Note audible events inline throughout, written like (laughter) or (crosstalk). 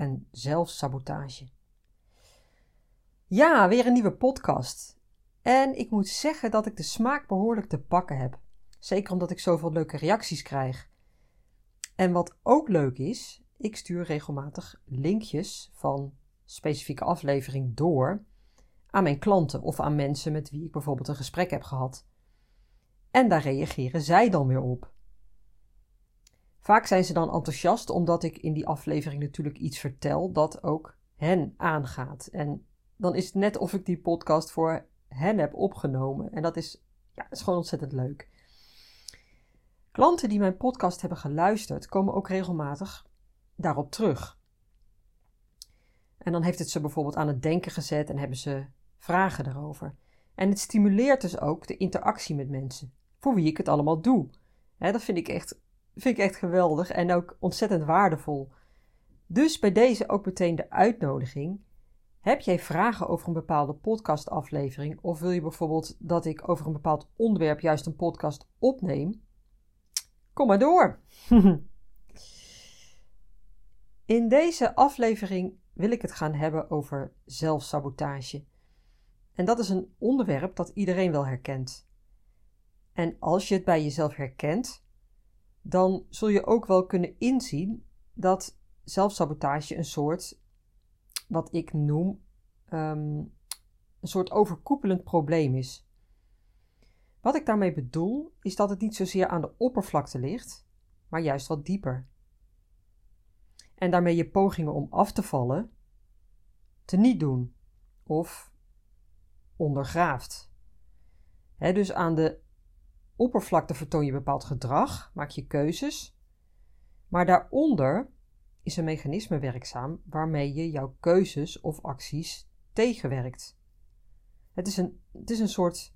en zelfsabotage. Ja, weer een nieuwe podcast. En ik moet zeggen dat ik de smaak behoorlijk te pakken heb. Zeker omdat ik zoveel leuke reacties krijg. En wat ook leuk is, ik stuur regelmatig linkjes van specifieke aflevering door aan mijn klanten of aan mensen met wie ik bijvoorbeeld een gesprek heb gehad. En daar reageren zij dan weer op. Vaak zijn ze dan enthousiast omdat ik in die aflevering natuurlijk iets vertel dat ook hen aangaat. En dan is het net of ik die podcast voor hen heb opgenomen. En dat is, ja, is gewoon ontzettend leuk. Klanten die mijn podcast hebben geluisterd, komen ook regelmatig daarop terug. En dan heeft het ze bijvoorbeeld aan het denken gezet en hebben ze vragen daarover. En het stimuleert dus ook de interactie met mensen, voor wie ik het allemaal doe. dat vind ik echt vind ik echt geweldig en ook ontzettend waardevol. Dus bij deze ook meteen de uitnodiging. Heb jij vragen over een bepaalde podcastaflevering of wil je bijvoorbeeld dat ik over een bepaald onderwerp juist een podcast opneem? Kom maar door. (laughs) In deze aflevering wil ik het gaan hebben over zelfsabotage. En dat is een onderwerp dat iedereen wel herkent. En als je het bij jezelf herkent, dan zul je ook wel kunnen inzien dat zelfsabotage een soort, wat ik noem, um, een soort overkoepelend probleem is. Wat ik daarmee bedoel, is dat het niet zozeer aan de oppervlakte ligt, maar juist wat dieper. En daarmee je pogingen om af te vallen te niet doen of ondergraaft. dus aan de oppervlakte vertoon je bepaald gedrag, maak je keuzes. Maar daaronder is een mechanisme werkzaam waarmee je jouw keuzes of acties tegenwerkt. Het is een, het is een soort,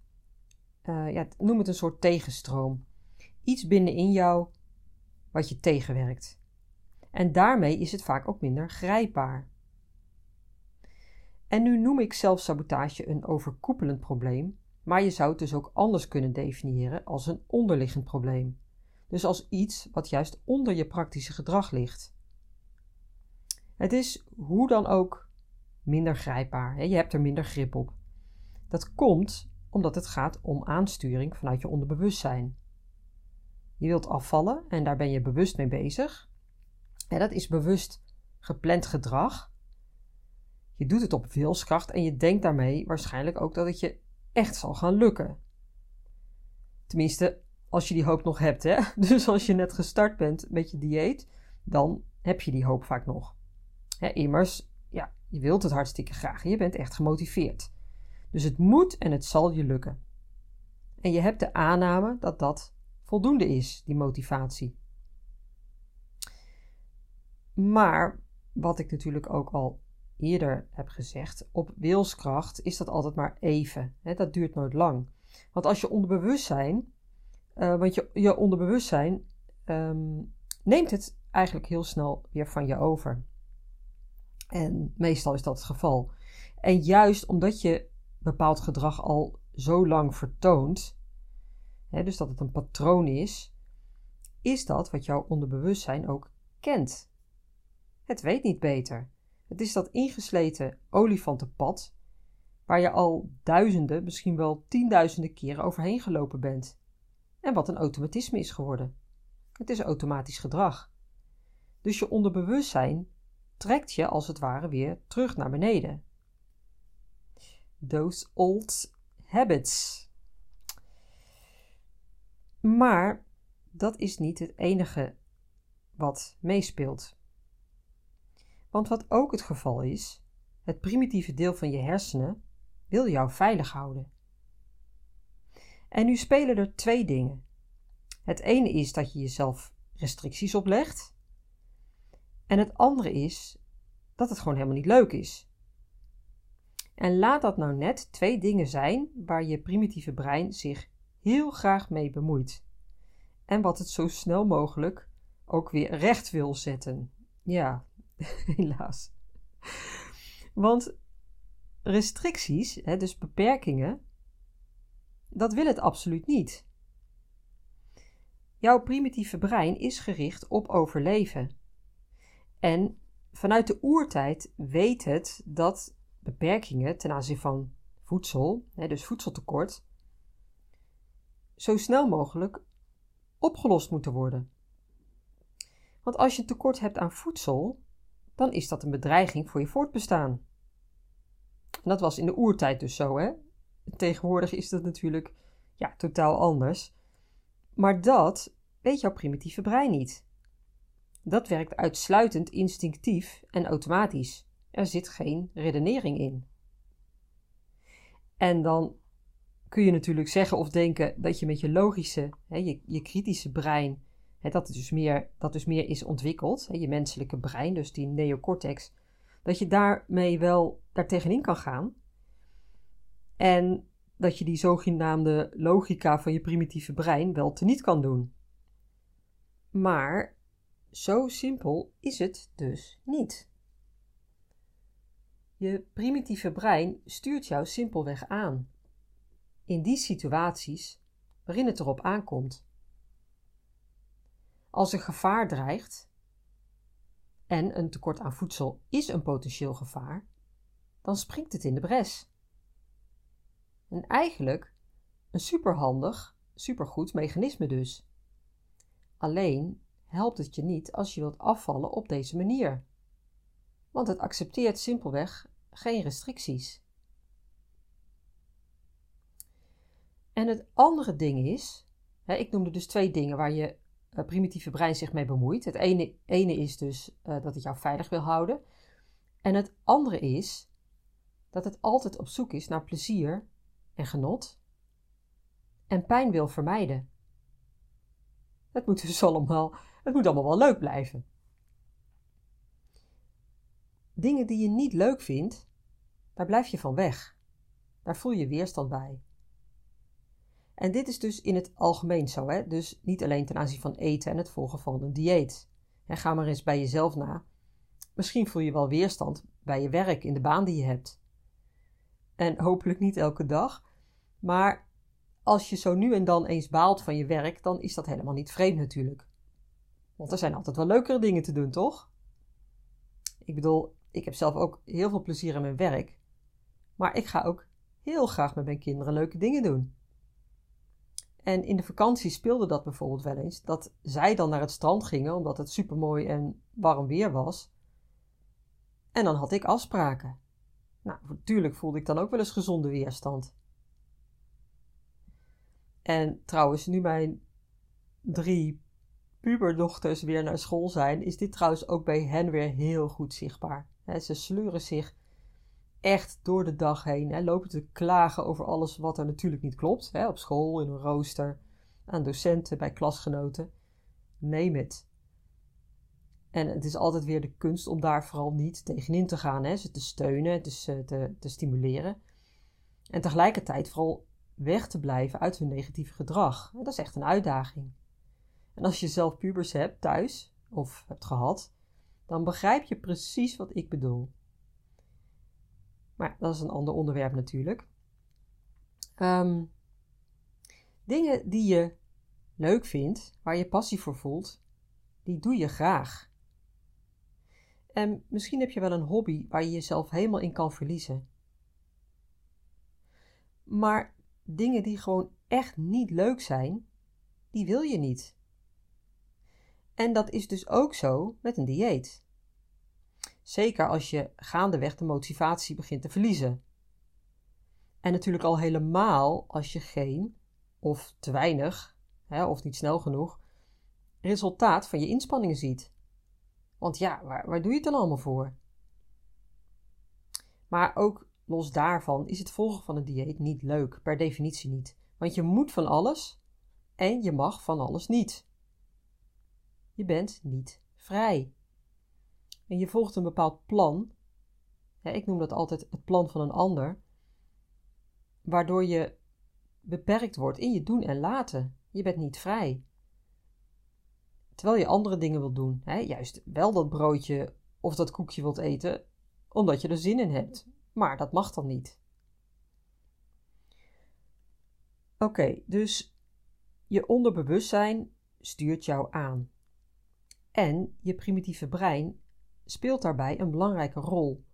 uh, ja, noem het een soort tegenstroom. Iets binnenin jou wat je tegenwerkt. En daarmee is het vaak ook minder grijpbaar. En nu noem ik zelfsabotage een overkoepelend probleem, maar je zou het dus ook anders kunnen definiëren als een onderliggend probleem. Dus als iets wat juist onder je praktische gedrag ligt. Het is hoe dan ook minder grijpbaar. Je hebt er minder grip op. Dat komt omdat het gaat om aansturing vanuit je onderbewustzijn. Je wilt afvallen en daar ben je bewust mee bezig. Dat is bewust gepland gedrag. Je doet het op wilskracht en je denkt daarmee waarschijnlijk ook dat het je echt zal gaan lukken. Tenminste, als je die hoop nog hebt, hè? (laughs) Dus als je net gestart bent met je dieet, dan heb je die hoop vaak nog. Immers, ja, je wilt het hartstikke graag je bent echt gemotiveerd. Dus het moet en het zal je lukken. En je hebt de aanname dat dat voldoende is, die motivatie. Maar wat ik natuurlijk ook al eerder heb gezegd, op wilskracht is dat altijd maar even. Hè? Dat duurt nooit lang. Want als je onderbewustzijn, uh, want je, je onderbewustzijn um, neemt het eigenlijk heel snel weer van je over. En meestal is dat het geval. En juist omdat je bepaald gedrag al zo lang vertoont, hè, dus dat het een patroon is, is dat wat jouw onderbewustzijn ook kent. Het weet niet beter. Het is dat ingesleten olifantenpad waar je al duizenden, misschien wel tienduizenden keren overheen gelopen bent. En wat een automatisme is geworden. Het is automatisch gedrag. Dus je onderbewustzijn trekt je als het ware weer terug naar beneden. Those old habits. Maar dat is niet het enige wat meespeelt. Want wat ook het geval is, het primitieve deel van je hersenen wil jou veilig houden. En nu spelen er twee dingen. Het ene is dat je jezelf restricties oplegt. En het andere is dat het gewoon helemaal niet leuk is. En laat dat nou net twee dingen zijn waar je primitieve brein zich heel graag mee bemoeit. En wat het zo snel mogelijk ook weer recht wil zetten. Ja, (laughs) helaas. Want restricties, dus beperkingen, dat wil het absoluut niet. Jouw primitieve brein is gericht op overleven. En vanuit de oertijd weet het dat beperkingen ten aanzien van voedsel, dus voedseltekort, zo snel mogelijk opgelost moeten worden. Want als je tekort hebt aan voedsel, dan is dat een bedreiging voor je voortbestaan. Dat was in de oertijd dus zo, hè? Tegenwoordig is dat natuurlijk ja, totaal anders. Maar dat weet jouw primitieve brein niet. Dat werkt uitsluitend instinctief en automatisch. Er zit geen redenering in. En dan kun je natuurlijk zeggen of denken dat je met je logische, hè, je, je kritische brein, dat, dus meer, dat dus meer is ontwikkeld, je menselijke brein, dus die neocortex, dat je daarmee wel daartegenin kan gaan. En dat je die zogenaamde logica van je primitieve brein wel teniet kan doen. Maar zo simpel is het dus niet. Je primitieve brein stuurt jou simpelweg aan. In die situaties waarin het erop aankomt. Als een gevaar dreigt, en een tekort aan voedsel is een potentieel gevaar, dan springt het in de bres. En eigenlijk een superhandig, supergoed mechanisme dus. Alleen helpt het je niet als je wilt afvallen op deze manier. Want het accepteert simpelweg geen restricties. En het andere ding is, ik noemde dus twee dingen waar je uh, primitieve brein zich mee bemoeit. Het ene, ene is dus uh, dat het jou veilig wil houden. En het andere is dat het altijd op zoek is naar plezier en genot en pijn wil vermijden. Het moet dus (laughs) allemaal, het moet allemaal wel leuk blijven. Dingen die je niet leuk vindt, daar blijf je van weg. Daar voel je weerstand bij. En dit is dus in het algemeen zo, hè? dus niet alleen ten aanzien van eten en het volgen van een dieet. En ga maar eens bij jezelf na. Misschien voel je wel weerstand bij je werk in de baan die je hebt. En hopelijk niet elke dag, maar als je zo nu en dan eens baalt van je werk, dan is dat helemaal niet vreemd natuurlijk. Want er zijn altijd wel leukere dingen te doen, toch? Ik bedoel, ik heb zelf ook heel veel plezier in mijn werk. Maar ik ga ook heel graag met mijn kinderen leuke dingen doen. En in de vakantie speelde dat bijvoorbeeld wel eens, dat zij dan naar het strand gingen omdat het supermooi en warm weer was. En dan had ik afspraken. Nou, natuurlijk voelde ik dan ook wel eens gezonde weerstand. En trouwens, nu mijn drie puberdochters weer naar school zijn, is dit trouwens ook bij hen weer heel goed zichtbaar. ze sleuren zich echt door de dag heen, lopen te klagen over alles wat er natuurlijk niet klopt. op school, in een rooster, aan docenten, bij klasgenoten. Neem het. En het is altijd weer de kunst om daar vooral niet tegenin te gaan, hè? ze te steunen, dus te, te stimuleren. En tegelijkertijd vooral weg te blijven uit hun negatieve gedrag. Dat is echt een uitdaging. En als je zelf pubers hebt thuis, of hebt gehad, dan begrijp je precies wat ik bedoel. Maar dat is een ander onderwerp natuurlijk. Um, dingen die je leuk vindt, waar je passie voor voelt, die doe je graag. En misschien heb je wel een hobby waar je jezelf helemaal in kan verliezen. Maar dingen die gewoon echt niet leuk zijn, die wil je niet. En dat is dus ook zo met een dieet. Zeker als je gaandeweg de motivatie begint te verliezen. En natuurlijk al helemaal als je geen, of te weinig, hè, of niet snel genoeg, resultaat van je inspanningen ziet. Want ja, waar, waar doe je het dan allemaal voor? Maar ook los daarvan is het volgen van een dieet niet leuk, per definitie niet. Want je moet van alles en je mag van alles niet. Je bent niet vrij. En je volgt een bepaald plan, ik noem dat altijd het plan van een ander, waardoor je beperkt wordt in je doen en laten. Je bent niet vrij. Terwijl je andere dingen wilt doen, hè? juist wel dat broodje of dat koekje wilt eten, omdat je er zin in hebt. Maar dat mag dan niet. Oké, dus je onderbewustzijn stuurt jou aan. En je primitieve brein speelt daarbij een belangrijke rol.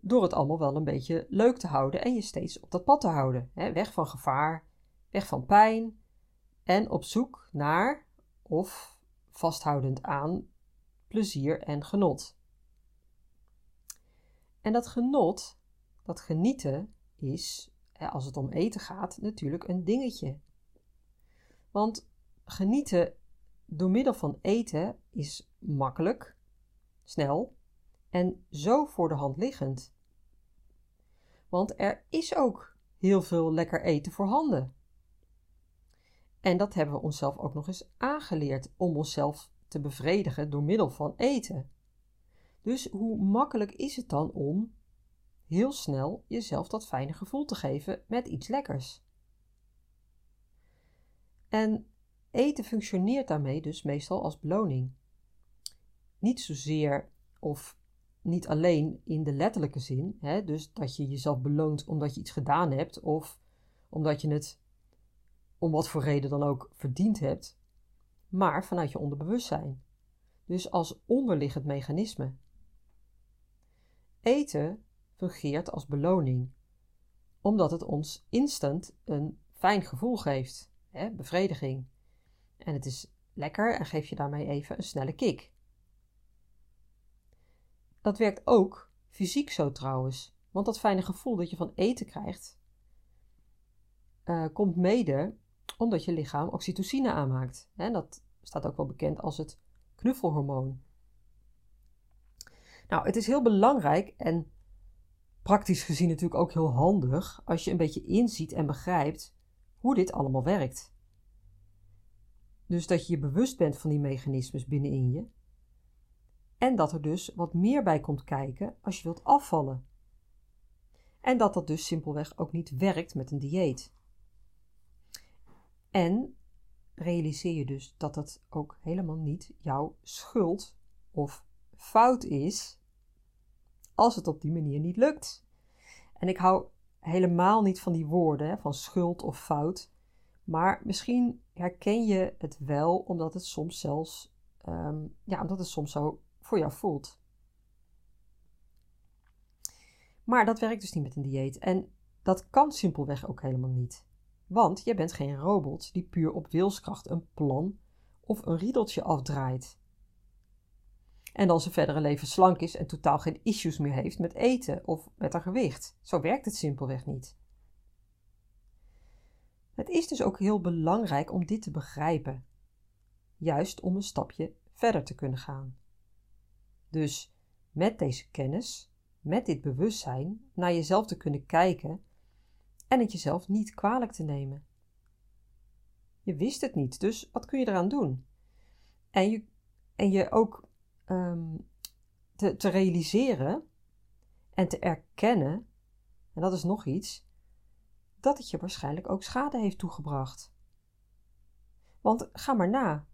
Door het allemaal wel een beetje leuk te houden en je steeds op dat pad te houden. Hè? Weg van gevaar, weg van pijn en op zoek naar of vasthoudend aan plezier en genot. En dat genot, dat genieten, is, als het om eten gaat, natuurlijk een dingetje. Want genieten door middel van eten is makkelijk, snel en zo voor de hand liggend. Want er is ook heel veel lekker eten voorhanden. En dat hebben we onszelf ook nog eens aangeleerd om onszelf te bevredigen door middel van eten. Dus hoe makkelijk is het dan om heel snel jezelf dat fijne gevoel te geven met iets lekkers? En eten functioneert daarmee dus meestal als beloning. Niet zozeer of niet alleen in de letterlijke zin, hè, dus dat je jezelf beloont omdat je iets gedaan hebt of omdat je het om wat voor reden dan ook verdiend hebt, maar vanuit je onderbewustzijn. Dus als onderliggend mechanisme. Eten fungeert als beloning, omdat het ons instant een fijn gevoel geeft, hè, bevrediging. En het is lekker en geeft je daarmee even een snelle kick. Dat werkt ook fysiek zo trouwens, want dat fijne gevoel dat je van eten krijgt, uh, komt mede omdat je lichaam oxytocine aanmaakt. En dat staat ook wel bekend als het knuffelhormoon. Nou, het is heel belangrijk en praktisch gezien natuurlijk ook heel handig als je een beetje inziet en begrijpt hoe dit allemaal werkt. Dus dat je je bewust bent van die mechanismes binnenin je. En dat er dus wat meer bij komt kijken als je wilt afvallen. En dat dat dus simpelweg ook niet werkt met een dieet. En realiseer je dus dat dat ook helemaal niet jouw schuld of fout is als het op die manier niet lukt. En ik hou helemaal niet van die woorden van schuld of fout, maar misschien herken je het wel omdat het soms zelfs, um, ja, omdat het soms zo voor jou voelt. Maar dat werkt dus niet met een dieet en dat kan simpelweg ook helemaal niet. Want je bent geen robot die puur op wilskracht een plan of een riedeltje afdraait. En dan zijn verdere leven slank is en totaal geen issues meer heeft met eten of met haar gewicht. Zo werkt het simpelweg niet. Het is dus ook heel belangrijk om dit te begrijpen, juist om een stapje verder te kunnen gaan. Dus met deze kennis, met dit bewustzijn, naar jezelf te kunnen kijken en het jezelf niet kwalijk te nemen. Je wist het niet, dus wat kun je eraan doen? En je, en je ook ehm, te, te realiseren en te erkennen, en dat is nog iets, dat het je waarschijnlijk ook schade heeft toegebracht. Want ga maar na.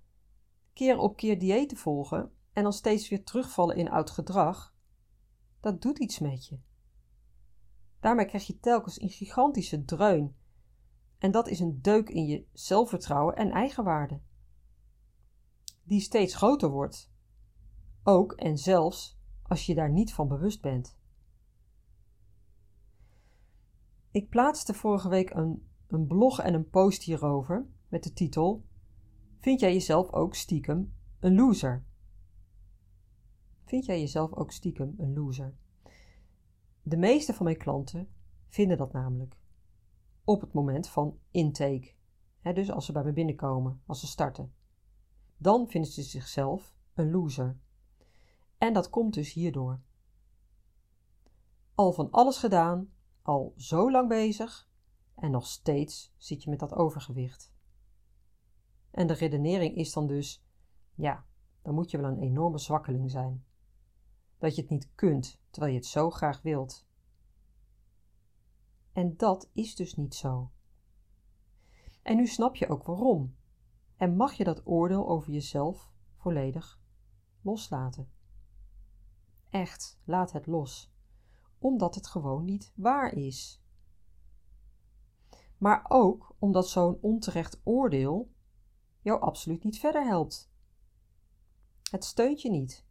Keer op keer diëten volgen en dan steeds weer terugvallen in oud gedrag, dat doet iets met je. Daarmee krijg je telkens een gigantische dreun. En dat is een deuk in je zelfvertrouwen en eigenwaarde. Die steeds groter wordt. Ook en zelfs als je daar niet van bewust bent. Ik plaatste vorige week een, een blog en een post hierover met de titel: Vind jij jezelf ook stiekem een loser? Vind jij jezelf ook stiekem een loser? De meeste van mijn klanten vinden dat namelijk. Op het moment van intake. dus als ze bij me binnenkomen, als ze starten. Dan vinden ze zichzelf een loser. En dat komt dus hierdoor. Al van alles gedaan, al zo lang bezig en nog steeds zit je met dat overgewicht. En de redenering is dan dus: ja, dan moet je wel een enorme zwakkeling zijn. Dat je het niet kunt terwijl je het zo graag wilt. En dat is dus niet zo. En nu snap je ook waarom. En mag je dat oordeel over jezelf volledig loslaten. Echt, laat het los, omdat het gewoon niet waar is. Maar ook omdat zo'n onterecht oordeel jou absoluut niet verder helpt. Het steunt je niet,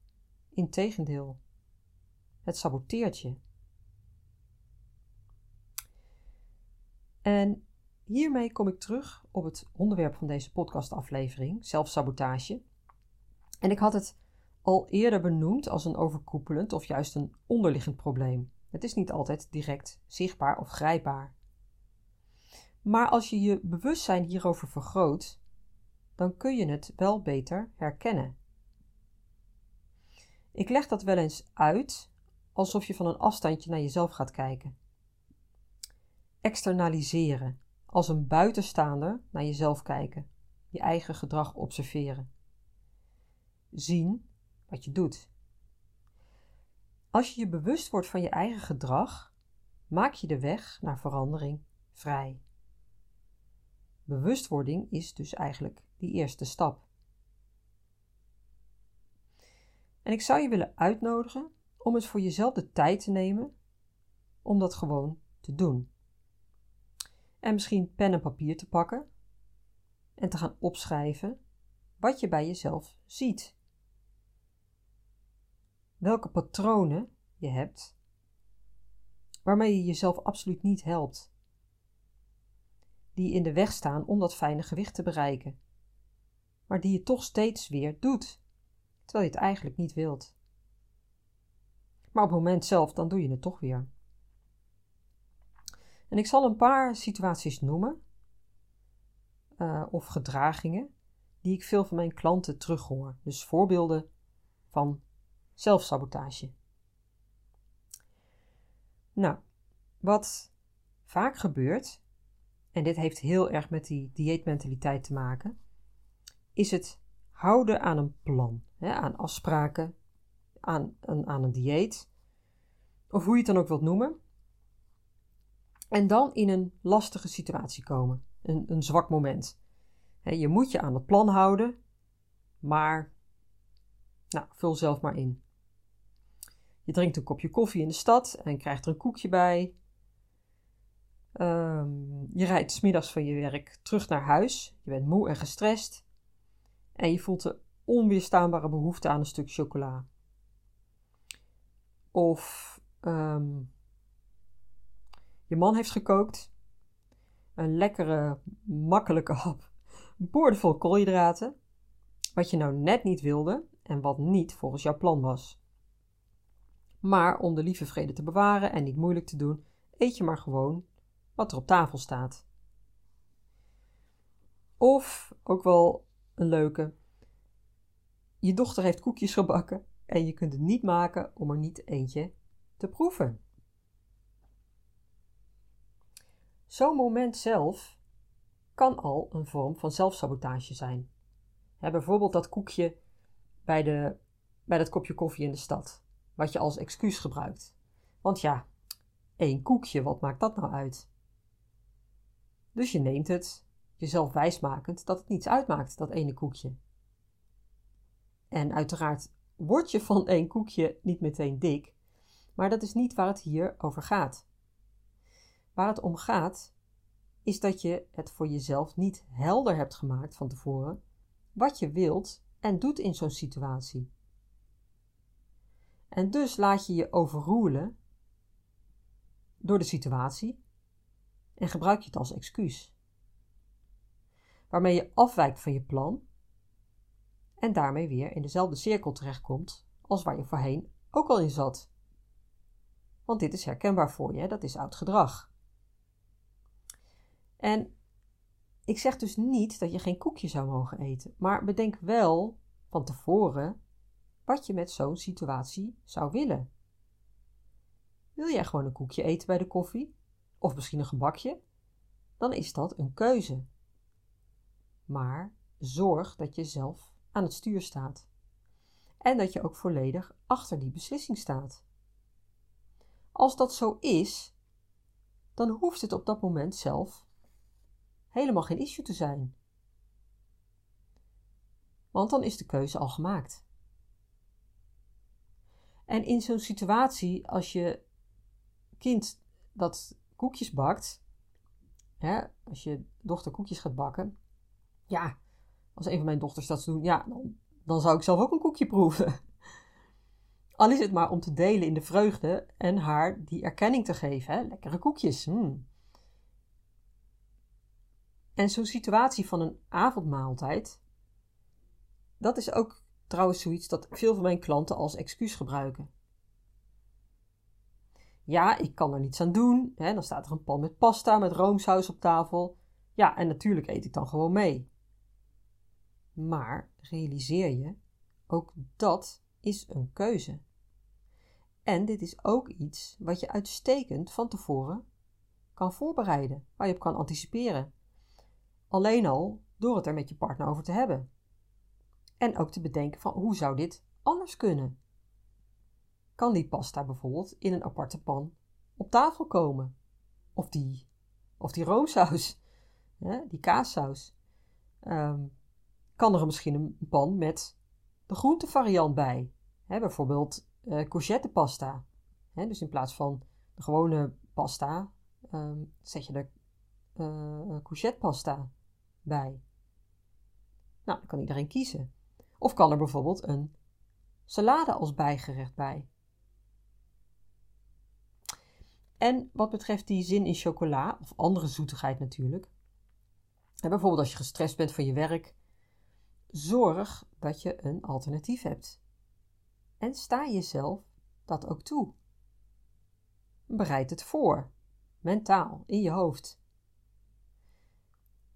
integendeel, het saboteert je. En hiermee kom ik terug op het onderwerp van deze podcastaflevering, zelfsabotage. En ik had het al eerder benoemd als een overkoepelend of juist een onderliggend probleem. Het is niet altijd direct zichtbaar of grijpbaar. Maar als je je bewustzijn hierover vergroot, dan kun je het wel beter herkennen. Ik leg dat wel eens uit alsof je van een afstandje naar jezelf gaat kijken. Externaliseren, als een buitenstaander naar jezelf kijken, je eigen gedrag observeren. Zien wat je doet. Als je je bewust wordt van je eigen gedrag, maak je de weg naar verandering vrij. Bewustwording is dus eigenlijk die eerste stap. En ik zou je willen uitnodigen om het voor jezelf de tijd te nemen om dat gewoon te doen. En misschien pen en papier te pakken en te gaan opschrijven wat je bij jezelf ziet. Welke patronen je hebt waarmee je jezelf absoluut niet helpt. Die in de weg staan om dat fijne gewicht te bereiken, maar die je toch steeds weer doet, terwijl je het eigenlijk niet wilt. Maar op het moment zelf, dan doe je het toch weer. En ik zal een paar situaties noemen, uh, of gedragingen, die ik veel van mijn klanten terughoor. Dus voorbeelden van zelfsabotage. Nou, wat vaak gebeurt, en dit heeft heel erg met die dieetmentaliteit te maken, is het houden aan een plan, hè, aan afspraken, aan een, aan een dieet, of hoe je het dan ook wilt noemen. En dan in een lastige situatie komen, een, een zwak moment. je moet je aan het plan houden, maar nou, vul zelf maar in. Je drinkt een kopje koffie in de stad en krijgt er een koekje bij. Um, je rijdt smiddags van je werk terug naar huis. Je bent moe en gestrest. En je voelt de onweerstaanbare behoefte aan een stuk chocola. Of um, je man heeft gekookt. Een lekkere, makkelijke hap. Boordevol koolhydraten. Wat je nou net niet wilde en wat niet volgens jouw plan was. Maar om de lieve vrede te bewaren en niet moeilijk te doen, eet je maar gewoon wat er op tafel staat. Of ook wel een leuke. Je dochter heeft koekjes gebakken en je kunt het niet maken om er niet eentje te proeven. Zo'n moment zelf kan al een vorm van zelfsabotage zijn. bijvoorbeeld dat koekje bij, de, bij dat kopje koffie in de stad wat je als excuus gebruikt. Want ja, één koekje, wat maakt dat nou uit? Dus je neemt het, jezelf wijsmakend dat het niets uitmaakt, dat ene koekje. En uiteraard word je van één koekje niet meteen dik, maar dat is niet waar het hier over gaat. Waar het om gaat, is dat je het voor jezelf niet helder hebt gemaakt van tevoren wat je wilt en doet in zo'n situatie. En dus laat je je overroelen door de situatie en gebruik je het als excuus. Waarmee je afwijkt van je plan en daarmee weer in dezelfde cirkel terechtkomt als waar je voorheen ook al in zat. Want dit is herkenbaar voor je, dat is oud gedrag. En ik zeg dus niet dat je geen koekje zou mogen eten, maar bedenk wel van tevoren wat je met zo'n situatie zou willen. Wil jij gewoon een koekje eten bij de koffie? Of misschien een gebakje? Dan is dat een keuze. Maar zorg dat je zelf aan het stuur staat. En dat je ook volledig achter die beslissing staat. Als dat zo is, dan hoeft het op dat moment zelf helemaal geen issue te zijn. Want dan is de keuze al gemaakt. En in zo'n situatie, als je kind dat koekjes bakt, hè, als je dochter koekjes gaat bakken, ja, als een van mijn dochters dat zou doen, ja, dan, dan zou ik zelf ook een koekje proeven. (laughs) Al is het maar om te delen in de vreugde en haar die erkenning te geven. Hè? Lekkere koekjes. Hmm. En zo'n situatie van een avondmaaltijd, dat is ook trouwens zoiets dat veel van mijn klanten als excuus gebruiken. Ja, ik kan er niets aan doen. Hè? Dan staat er een pan met pasta met roomsaus op tafel. Ja, en natuurlijk eet ik dan gewoon mee. Maar realiseer je, ook dat is een keuze. En dit is ook iets wat je uitstekend van tevoren kan voorbereiden, waar je op kan anticiperen. Alleen al door het er met je partner over te hebben. En ook te bedenken van hoe zou dit anders kunnen? Kan die pasta bijvoorbeeld in een aparte pan op tafel komen? Of die, of die roomsaus, die kaassaus. Ehm, kan er misschien een pan met de groentevariant bij? Bijvoorbeeld uh, courgettepasta. Dus in plaats van de gewone pasta ehm, zet je er uh, courgettepasta bij. Nou, dan kan iedereen kiezen. Of kan er bijvoorbeeld een salade als bijgerecht bij. En wat betreft die zin in chocola, of andere zoetigheid natuurlijk. bijvoorbeeld als je gestrest bent van je werk, zorg dat je een alternatief hebt. En sta jezelf dat ook toe. Bereid het voor, mentaal, in je hoofd.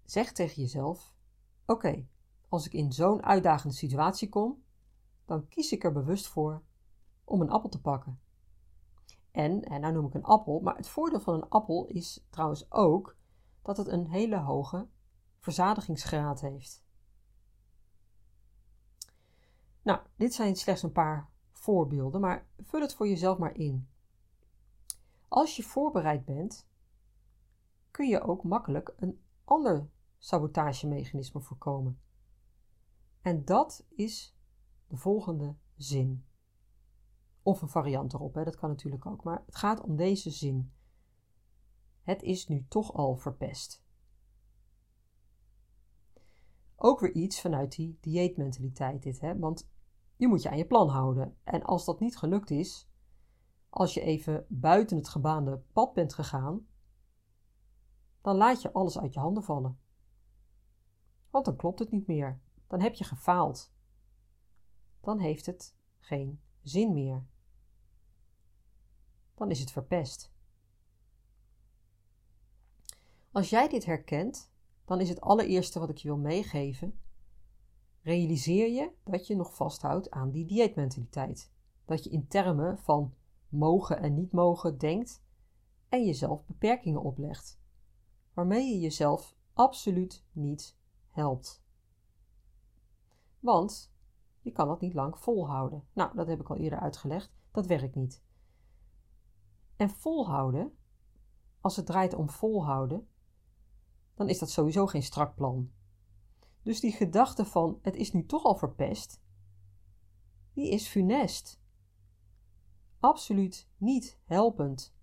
Zeg tegen jezelf: Oké, als ik in zo'n uitdagende situatie kom, dan kies ik er bewust voor om een appel te pakken. En, en nou noem ik een appel, maar het voordeel van een appel is trouwens ook dat het een hele hoge verzadigingsgraad heeft. Nou, dit zijn slechts een paar voorbeelden, maar vul het voor jezelf maar in. Als je voorbereid bent, kun je ook makkelijk een ander sabotagemechanisme voorkomen. En dat is de volgende zin. Of een variant erop, hè, dat kan natuurlijk ook. Maar het gaat om deze zin. Het is nu toch al verpest. Ook weer iets vanuit die dieetmentaliteit dit, hè? want je moet je aan je plan houden. En als dat niet gelukt is, als je even buiten het gebaande pad bent gegaan, dan laat je alles uit je handen vallen. Want dan klopt het niet meer. Dan heb je gefaald. Dan heeft het geen zin meer. Dan is het verpest. Als jij dit herkent, dan is het allereerste wat ik je wil meegeven realiseer je dat je nog vasthoudt aan die dieetmentaliteit. Dat je in termen van mogen en niet mogen denkt en jezelf beperkingen oplegt, waarmee je jezelf absoluut niet helpt. Want je kan dat niet lang volhouden. Nou, dat heb ik al eerder uitgelegd. Dat werkt niet. En volhouden, als het draait om volhouden, dan is dat sowieso geen strak plan. Dus die gedachte van het is nu toch al verpest, die is funest. Absoluut niet helpend.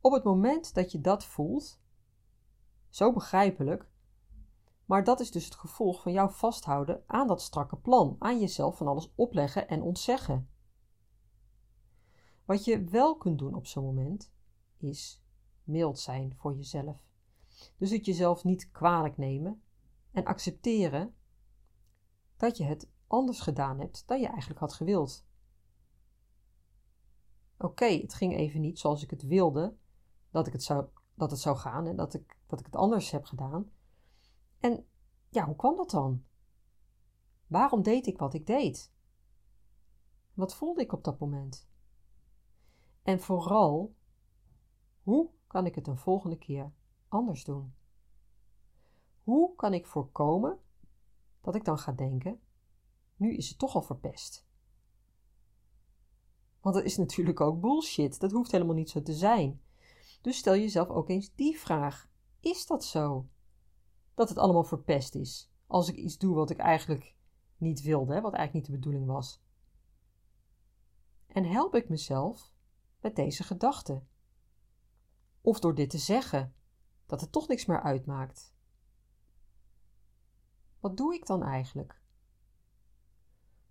Op het moment dat je dat voelt, zo begrijpelijk, maar dat is dus het gevolg van jouw vasthouden aan dat strakke plan, aan jezelf van alles opleggen en ontzeggen. Wat je wel kunt doen op zo'n moment, is mild zijn voor jezelf. Dus het jezelf niet kwalijk nemen, en accepteren dat je het anders gedaan hebt dan je eigenlijk had gewild. Oké, het ging even niet zoals ik het wilde dat, ik het, zou, dat het zou gaan en dat ik, dat ik het anders heb gedaan. En ja, hoe kwam dat dan? Waarom deed ik wat ik deed? Wat voelde ik op dat moment? En vooral, hoe kan ik het een volgende keer anders doen? Hoe kan ik voorkomen dat ik dan ga denken: nu is het toch al verpest. Want dat is (laughs) natuurlijk ook bullshit. Dat hoeft helemaal niet zo te zijn. Dus stel jezelf ook eens die vraag: is dat zo? Dat het allemaal verpest is als ik iets doe wat ik eigenlijk niet wilde, wat eigenlijk niet de bedoeling was. En help ik mezelf met deze gedachte? Of door dit te zeggen, dat het toch niks meer uitmaakt? Wat doe ik dan eigenlijk?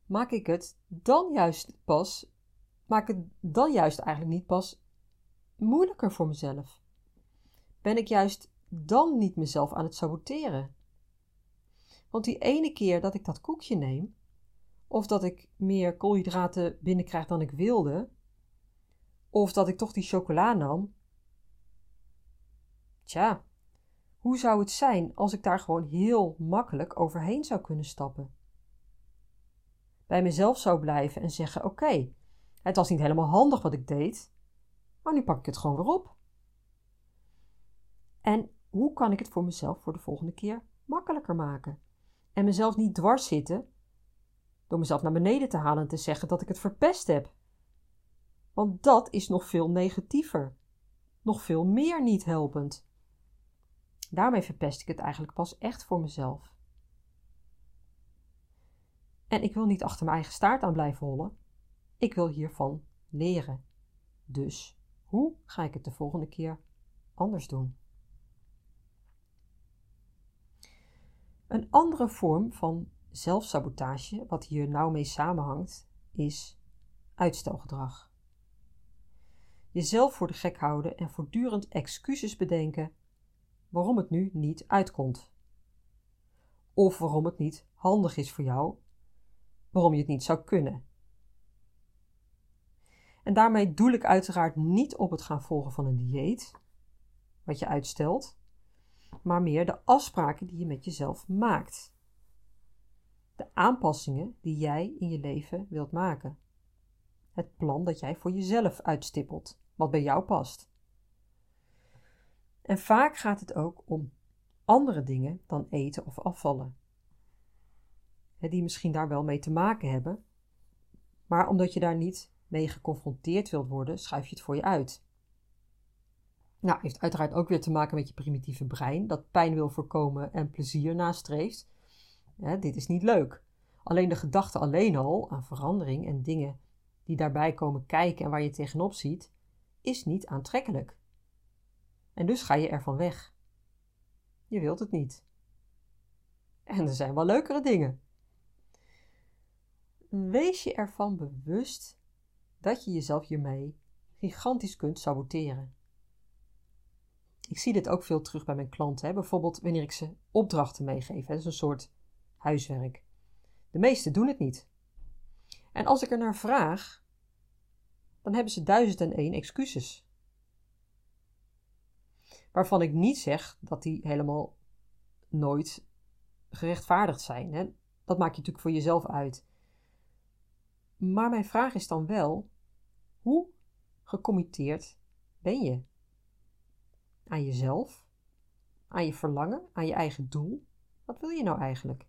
Maak ik het dan juist pas, maak het dan juist eigenlijk niet pas moeilijker voor mezelf? Ben ik juist dan niet mezelf aan het saboteren? Want die ene keer dat ik dat koekje neem, of dat ik meer koolhydraten binnenkrijg dan ik wilde, of dat ik toch die chocola nam. Tja, hoe zou het zijn als ik daar gewoon heel makkelijk overheen zou kunnen stappen? Bij mezelf zou blijven en zeggen: Oké, het was niet helemaal handig wat ik deed, maar nu pak ik het gewoon weer op. En hoe kan ik het voor mezelf voor de volgende keer makkelijker maken? En mezelf niet dwars zitten door mezelf naar beneden te halen en te zeggen dat ik het verpest heb. Want dat is nog veel negatiever, nog veel meer niet helpend. Daarmee verpest ik het eigenlijk pas echt voor mezelf. En ik wil niet achter mijn eigen staart aan blijven hollen. Ik wil hiervan leren. Dus hoe ga ik het de volgende keer anders doen? Een andere vorm van zelfsabotage, wat hier nauw mee samenhangt, is uitstelgedrag. Jezelf voor de gek houden en voortdurend excuses bedenken waarom het nu niet uitkomt. Of waarom het niet handig is voor jou, waarom je het niet zou kunnen. En daarmee doel ik uiteraard niet op het gaan volgen van een dieet, wat je uitstelt, maar meer de afspraken die je met jezelf maakt. De aanpassingen die jij in je leven wilt maken. Het plan dat jij voor jezelf uitstippelt, wat bij jou past. En vaak gaat het ook om andere dingen dan eten of afvallen. Die misschien daar wel mee te maken hebben, maar omdat je daar niet mee geconfronteerd wilt worden, schuif je het voor je uit. Nou, heeft uiteraard ook weer te maken met je primitieve brein, dat pijn wil voorkomen en plezier nastreeft. dit is niet leuk. Alleen de gedachte alleen al aan verandering en dingen die daarbij komen kijken en waar je tegenop ziet, is niet aantrekkelijk. En dus ga je ervan weg. Je wilt het niet. En er zijn wel leukere dingen. Wees je ervan bewust dat je jezelf hiermee gigantisch kunt saboteren. Ik zie dit ook veel terug bij mijn klanten. Hè? Bijvoorbeeld wanneer ik ze opdrachten meegeef. Dat is een soort huiswerk. De meesten doen het niet. En als ik er naar vraag, dan hebben ze duizend en één excuses. Waarvan ik niet zeg dat die helemaal nooit gerechtvaardigd zijn. Hè? Dat maak je natuurlijk voor jezelf uit. Maar mijn vraag is dan wel: hoe gecommitteerd ben je? Aan jezelf? Aan je verlangen? Aan je eigen doel? Wat wil je nou eigenlijk?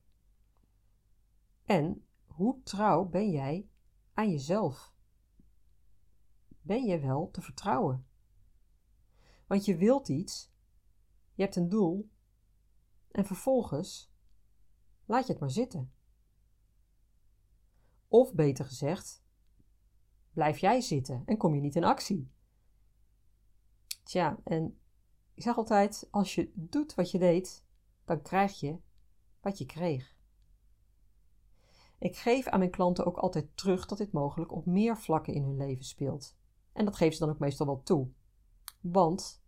En hoe trouw ben jij aan jezelf? Ben je wel te vertrouwen? Want je wilt iets, je hebt een doel, en vervolgens laat je het maar zitten. Of beter gezegd, blijf jij zitten en kom je niet in actie. Tja, en ik zeg altijd: als je doet wat je deed, dan krijg je wat je kreeg. Ik geef aan mijn klanten ook altijd terug dat dit mogelijk op meer vlakken in hun leven speelt. En dat geven ze dan ook meestal wel toe. Want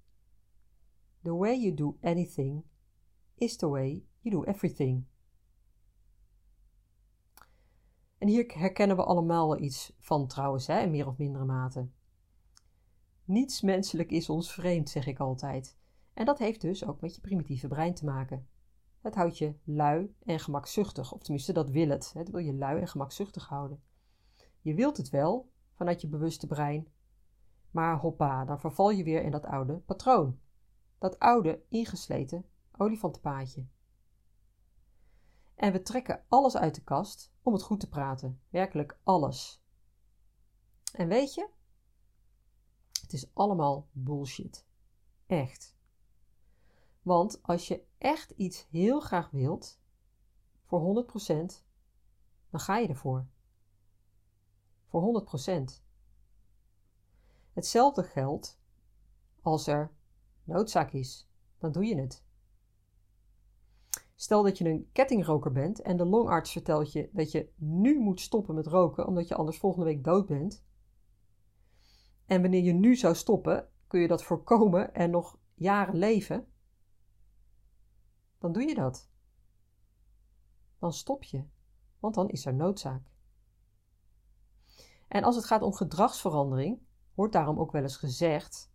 the way you do anything is the way you do everything. En hier herkennen we allemaal iets van trouwens, hè, in meer of mindere mate. Niets menselijk is ons vreemd, zeg ik altijd. En dat heeft dus ook met je primitieve brein te maken. Het houdt je lui en gemakzuchtig, of tenminste dat wil het. Het wil je lui en gemakzuchtig houden. Je wilt het wel vanuit je bewuste brein, maar hoppa, dan verval je weer in dat oude patroon. Dat oude, ingesleten olifantenpaadje. En we trekken alles uit de kast om het goed te praten. Werkelijk alles. En weet je, het is allemaal bullshit. Echt. Want als je echt iets heel graag wilt, voor 100%, dan ga je ervoor. Voor 100%. Hetzelfde geldt als er noodzaak is, dan doe je het. Stel dat je een kettingroker bent en de longarts vertelt je dat je nu moet stoppen met roken omdat je anders volgende week dood bent. En wanneer je nu zou stoppen, kun je dat voorkomen en nog jaren leven. Dan doe je dat. Dan stop je, want dan is er noodzaak. En als het gaat om gedragsverandering, wordt daarom ook wel eens gezegd,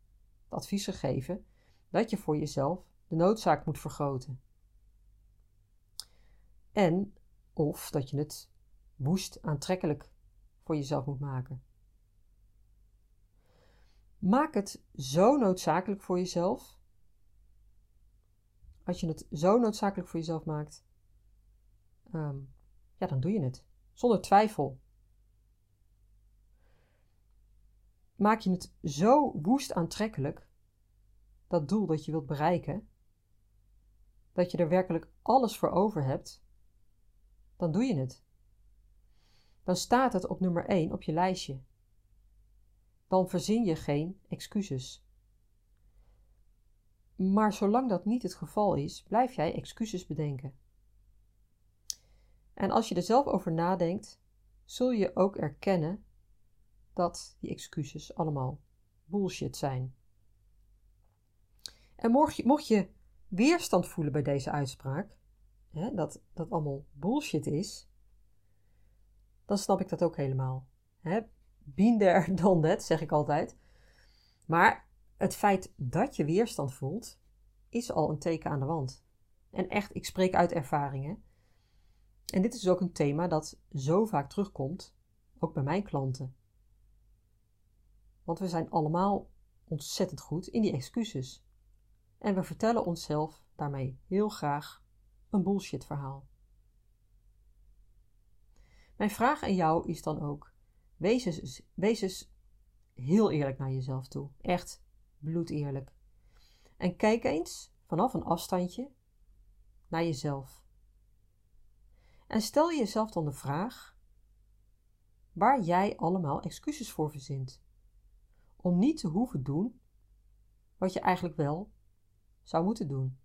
advies gegeven, dat je voor jezelf de noodzaak moet vergroten. En of dat je het woest aantrekkelijk voor jezelf moet maken. Maak het zo noodzakelijk voor jezelf. Als je het zo noodzakelijk voor jezelf maakt, ehm, ja, dan doe je het. Zonder twijfel. Maak je het zo woest aantrekkelijk, dat doel dat je wilt bereiken, dat je er werkelijk alles voor over hebt, dan doe je het. Dan staat het op nummer 1 op je lijstje. Dan verzin je geen excuses. Maar zolang dat niet het geval is, blijf jij excuses bedenken. En als je er zelf over nadenkt, zul je ook erkennen dat die excuses allemaal bullshit zijn. En mocht je, mocht je weerstand voelen bij deze uitspraak, hè, dat dat allemaal bullshit is, dan snap ik dat ook helemaal. Hè? Been there, (laughs) zeg ik altijd. Maar het feit dat je weerstand voelt, is al een teken aan de wand. En echt, ik spreek uit ervaringen. En dit is ook een thema dat zo vaak terugkomt, ook bij mijn klanten. Want we zijn allemaal ontzettend goed in die excuses. En we vertellen onszelf daarmee heel graag een bullshit verhaal. Mijn vraag aan jou is dan ook: wees eens, wees eens heel eerlijk naar jezelf toe. Echt bloedeerlijk. En kijk eens vanaf een afstandje naar jezelf. En stel jezelf dan de vraag waar jij allemaal excuses voor verzint. Om niet te hoeven doen wat je eigenlijk wel zou moeten doen.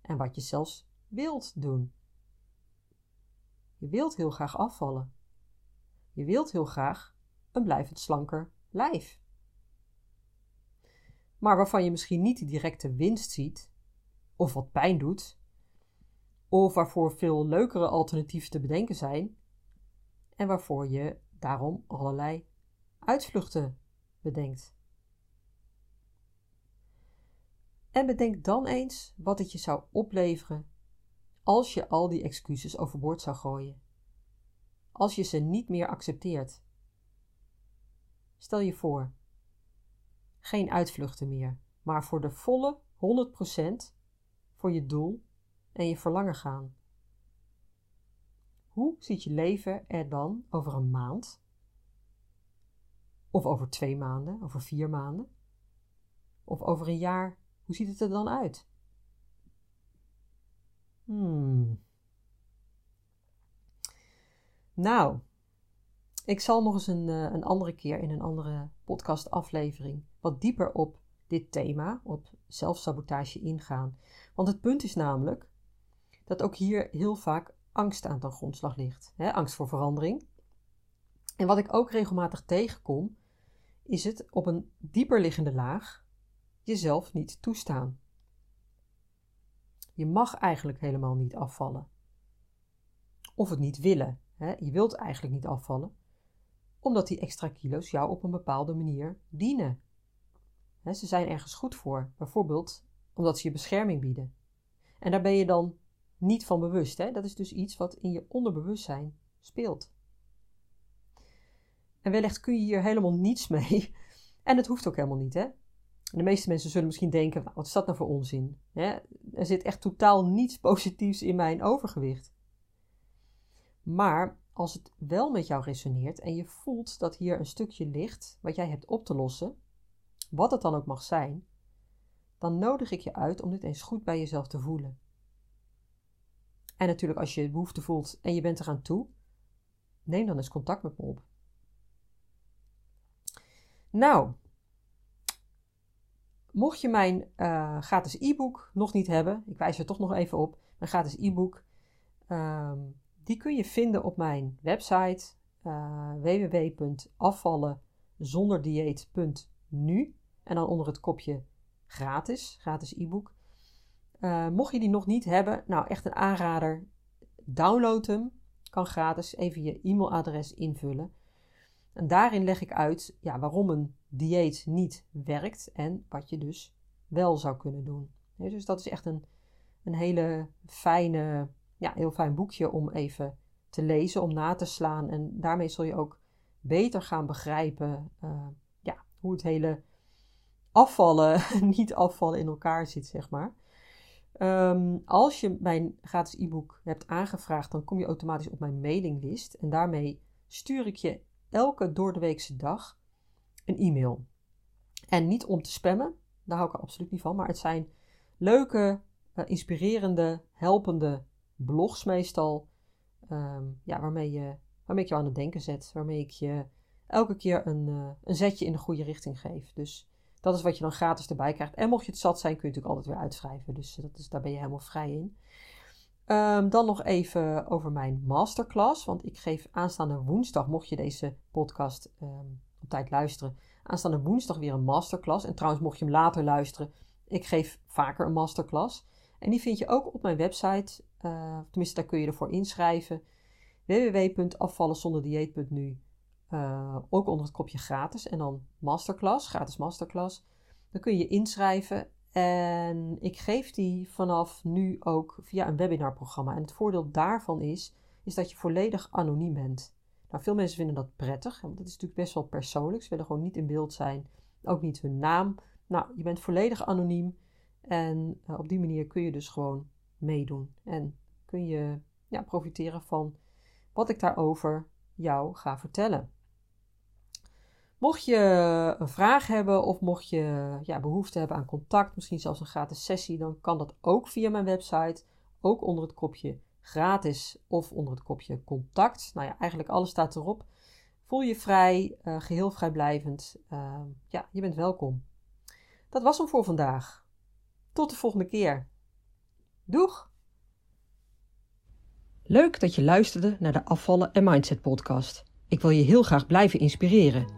En wat je zelfs wilt doen. Je wilt heel graag afvallen. Je wilt heel graag een blijvend slanker lijf. Maar waarvan je misschien niet de directe winst ziet, of wat pijn doet, of waarvoor veel leukere alternatieven te bedenken zijn, en waarvoor je daarom allerlei uitvluchten bedenkt. En bedenk dan eens wat het je zou opleveren als je al die excuses overboord zou gooien. Als je ze niet meer accepteert. Stel je voor, geen uitvluchten meer, maar voor de volle 100% voor je doel en je verlangen gaan. Hoe ziet je leven er dan over een maand? Of over twee maanden, over vier maanden? Of over een jaar hoe ziet het er dan uit? Hmm. Nou, ik zal nog eens een, eh, een andere keer in een andere podcastaflevering wat dieper op dit thema, op zelfsabotage ingaan. Want het punt is namelijk dat ook hier heel vaak angst aan ten grondslag ligt. Angst voor verandering. En wat ik ook regelmatig tegenkom, is het op een dieper liggende laag jezelf niet toestaan. Je mag eigenlijk helemaal niet afvallen. Of het niet willen. Hè? Je wilt eigenlijk niet afvallen, omdat die extra kilo's jou op een bepaalde manier dienen. Hè, ze zijn ergens goed voor, bijvoorbeeld omdat ze je bescherming bieden. En daar ben je dan niet van bewust. Hè? Dat is dus iets wat in je onderbewustzijn speelt. En wellicht kun je hier helemaal niets mee. (laughs) En het hoeft ook helemaal niet, hè? de meeste mensen zullen misschien denken: wat is dat nou voor onzin? er zit echt totaal niets positiefs in mijn overgewicht. Maar als het wel met jou resoneert en je voelt dat hier een stukje ligt wat jij hebt op te lossen, wat het dan ook mag zijn, dan nodig ik je uit om dit eens goed bij jezelf te voelen. En natuurlijk, als je behoefte voelt en je bent eraan toe, neem dan eens contact met me op. Nou, mocht je mijn uh, gratis e-book nog niet hebben, ik wijs er toch nog even op, mijn gratis e-book, ehm, die kun je vinden op mijn website uh, www.afvallenzonderdieet.nu en dan onder het kopje gratis, gratis e-book. Uh, mocht je die nog niet hebben, nou echt een aanrader, download hem, kan gratis, even je e-mailadres invullen. En daarin leg ik uit ja, waarom een dieet niet werkt en wat je dus wel zou kunnen doen. dus dat is echt een, een hele fijne, ja, heel fijn boekje om even te lezen, om na te slaan. En daarmee zul je ook beter gaan begrijpen uh, ja, hoe het hele afvallen, (laughs) niet afvallen in elkaar zit, zeg maar. Um, als je mijn gratis e-book hebt aangevraagd, dan kom je automatisch op mijn mailinglist. En daarmee stuur ik je elke doordeweekse dag een e-mail. En niet om te spammen, daar hou ik er absoluut niet van. Maar het zijn leuke, uh, inspirerende, helpende blogs meestal. Um, ja, waarmee, je, waarmee ik je aan het denken zet. Waarmee ik je elke keer een, uh, een zetje in de goede richting geef. Dus dat is wat je dan gratis erbij krijgt. En mocht je het zat zijn, kun je natuurlijk altijd weer uitschrijven. Dus dat is, daar ben je helemaal vrij in. Um, dan nog even over mijn masterclass. Want ik geef aanstaande woensdag, mocht je deze podcast um, op tijd luisteren, aanstaande woensdag weer een masterclass. En trouwens, mocht je hem later luisteren, ik geef vaker een masterclass. En die vind je ook op mijn website. Uh, tenminste, daar kun je ervoor inschrijven. www.afvallenzonderdieet.nu uh, Ook onder het kopje gratis. En dan masterclass, gratis masterclass. Dan kun je je inschrijven. En ik geef die vanaf nu ook via een webinarprogramma. En het voordeel daarvan is, is dat je volledig anoniem bent. Nou, veel mensen vinden dat prettig, want dat is natuurlijk best wel persoonlijk. Ze willen gewoon niet in beeld zijn, ook niet hun naam. Nou, je bent volledig anoniem en uh, op die manier kun je dus gewoon meedoen. En kun je ja, profiteren van wat ik daarover jou ga vertellen. Mocht je een vraag hebben of mocht je ja, behoefte hebben aan contact, misschien zelfs een gratis sessie, dan kan dat ook via mijn website. Ook onder het kopje gratis of onder het kopje contact. Nou ja, eigenlijk alles staat erop. Voel je vrij, uh, geheel vrijblijvend. Uh, ja, je bent welkom. Dat was hem voor vandaag. Tot de volgende keer. Doeg! Leuk dat je luisterde naar de Afvallen en Mindset podcast. Ik wil je heel graag blijven inspireren.